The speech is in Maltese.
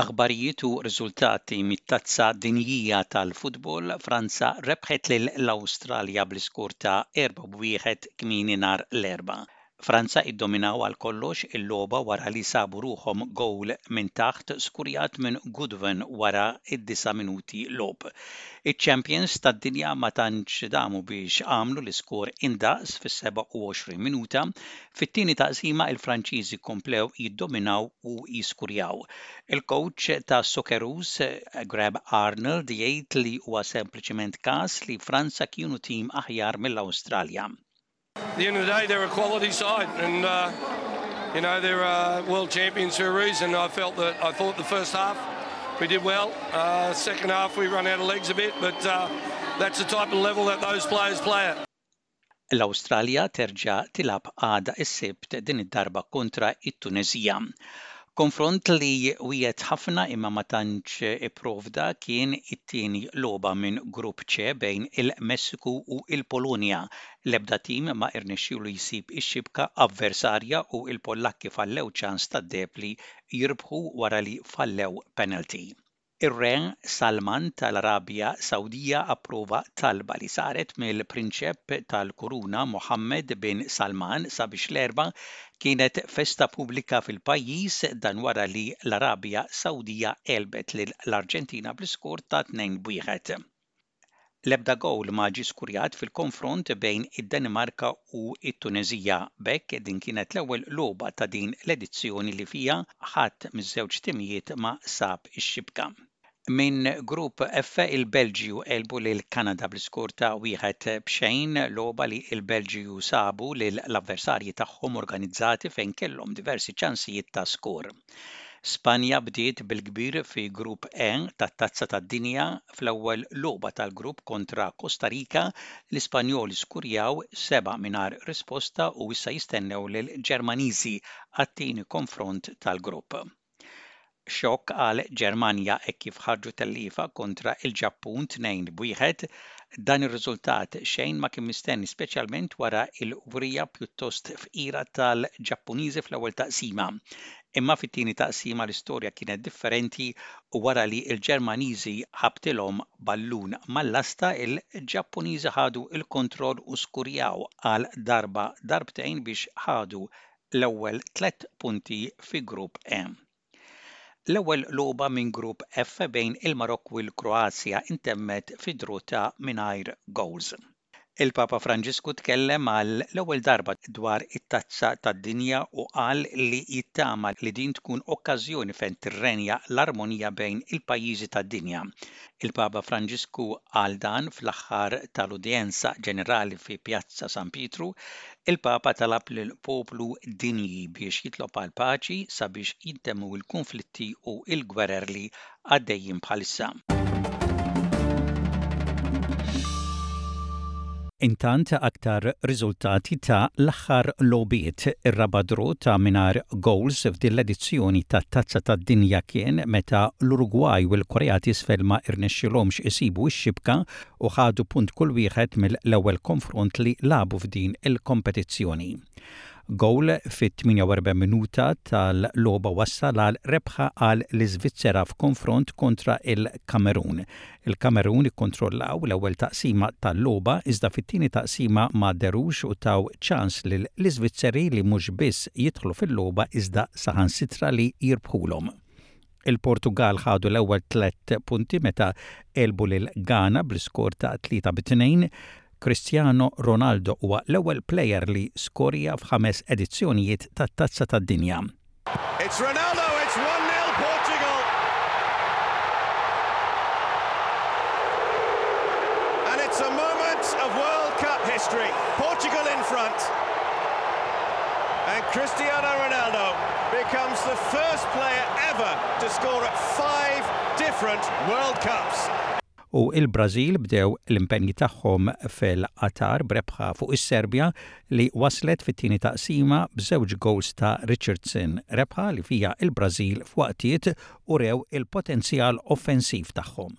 Aħbarijiet u riżultati mit-Tazza Dinjija tal-Futbol, Franza rebħet lil l-Awstralja bl-iskor ta' 4 b' 1 kmieni nhar l-Erbgħa. Franza iddominaw għal kollox il-logħba wara li sabu ruħhom gowl minn taħt skurjat minn Goodwin wara d-disa' minuti logħob. Iċ-champions tad-dinja ma tantx damu biex għamlu l-iskor indaqs fis-27 minuta. Fit-tieni taqsima il-Franċiżi komplew jiddominaw u jiskurjaw. Il-kowċ tas-Socceroos, Graham Arnold jgħid li huwa sempliċement każ li Franza kienu tim aħjar mill-Awstralja. the end of the day, they're a quality side, and uh, you know they're uh, world champions for a reason. I felt that I thought the first half we did well. Uh, second half we run out of legs a bit, but uh, that's the type of level that those players play at. L-Awstralja terġa' tilab għada s-sibt din id-darba kontra it-Tunezija. Konfront li wiegħed ħafna imma ma tantx ipprovda kien it-tieni logħba minn Grupp C bejn il-Messiku u l-Polonja. L-ebda tim ma irnexxielu jsib ix-xibka avversarja u l-Pollakki fallew ċans tad-deheb li jirbħu wara li fallew penalty. Ir-Re Salman tal-Arabja Sawdija approva talba li saret mill-Prinċep tal-Kuruna Mohammed bin Salman sabiex l-Erbgħa kienet festa pubblika fil-pajjiż, dan wara li l-Arabja Sawdija għelbet lill-Arġentina bl-iskor ta' 2 b'wieħed. L-ebda gowl ma ġie skurjat fil-konfront bejn id-Danimarka u t-Tuneżija, b'hekk din kienet l-ewwel logħba ta' din l-edizzjoni li fiha ħadd miż-żewġ timijiet ma sab ix-xibka. Minn Grupp F il-Belġju għelbu lil Kanada bl-iskor ta' wieħed b'xejn, logħba li l-Belġju sabu lil l-avversarji tagħhom organizzati fejn kellhom diversi ċansijiet ta' skor. Spanja bdiet bil-kbir fi Grupp E tat-Tazza tad-Dinja fl-ewwel logħba tal-grupp kontra Kosta Rika, l-Ispanjoli skurjaw seba' mingħajr risposta u issa jistennew lill-Ġermaniżi għat-tieni konfront tal-grupp. Xokk għal Ġermanja hekk kif ħarġu telliefa kontra l-Ġappun tnejn b'wieħed Dan ir-riżultat xejn ma kien mistenni speċjalment wara l-wrija pjuttost fqira tal-Ġappuniżi fl-ewwel taqsima. Imma fit-tieni taqsima l-istorja kienet differenti u wara li l-Ġermaniżi ħabtilhom ballun mal-lasta l-Ġappuniżi ħadu l-kontroll u skurjaw għal darba darbtejn biex ħadu l-ewwel tliet punti fi Grupp E. L-ewwel logħba minn Grupp F bejn il-Marokk u l-Kroazja ntemmet fi draw ta' mingħajr gowls. Il-Papa Franġisku tkellem għal l-ewwel darba dwar it-Tazza tad-Dinja u qal li jittama li din tkun okkażjoni fejn tirrenja l-armonija bejn il-pajjiżi tad-dinja. Il-Papa Franġisku qal dan fl-aħħar tal-udjenza ġenerali fi Pjazza San Pietru Il-Papa talab lill-poplu dinji biex jitlob għall-paċi sabiex jintemmu l-kunflitti u l-gwererli għaddejjin bħalissa. Intant aktar riżultati ta' l-aħħar logħbiet, ir-raba' draw ta' mingħajr goals f'din l-edizzjoni tat-Tazza tad-Dinja kien meta l-Urugwaj u l-Korea t'Isfel ma rnexxielhomx isibu x-xibka u ħadu punt kull wieħed mill-ewwel konfront li lagħbu f'din il-kompetizzjoni. Gowl fit-48 minuta tal-logħba wassal għal rebħa għal l-Iżvizzera f'konfront kontra il-Kamerun. Il-Kamerun ikkontrollaw l-ewwel taqsima tal-logħba iżda fit-tieni taqsima ma dherux u taw ċans lil l-Iżvizzeri li mhux biss jidħlu fil-logħba iżda saħansitra li jirbħulhom. Il-Portugall ħadu l-ewwel tliet punti meta għelbu lil Ghana bl-iskor ta' 3 bi 2. Cristiano Ronaldo huwa l-ewwel plejer li skorja f'ħames edizzjonijiet tat-Tazza tad-Dinja. It's Ronaldo, it's 1-0 Portugal. And it's a moment of World Cup history. Portugal in front. And Cristiano Ronaldo becomes the first player ever to score at five different World Cups. U l-Brażil bdew l-impenji tagħhom fil-Qatar b'rebħa fuq is-Serbja li waslet fit-tieni taqsima b'żewġ gowls ta' Richardson, rebħa li fiha l-Brażil f'waqtiet urew il-potenzjal offensiv tagħhom.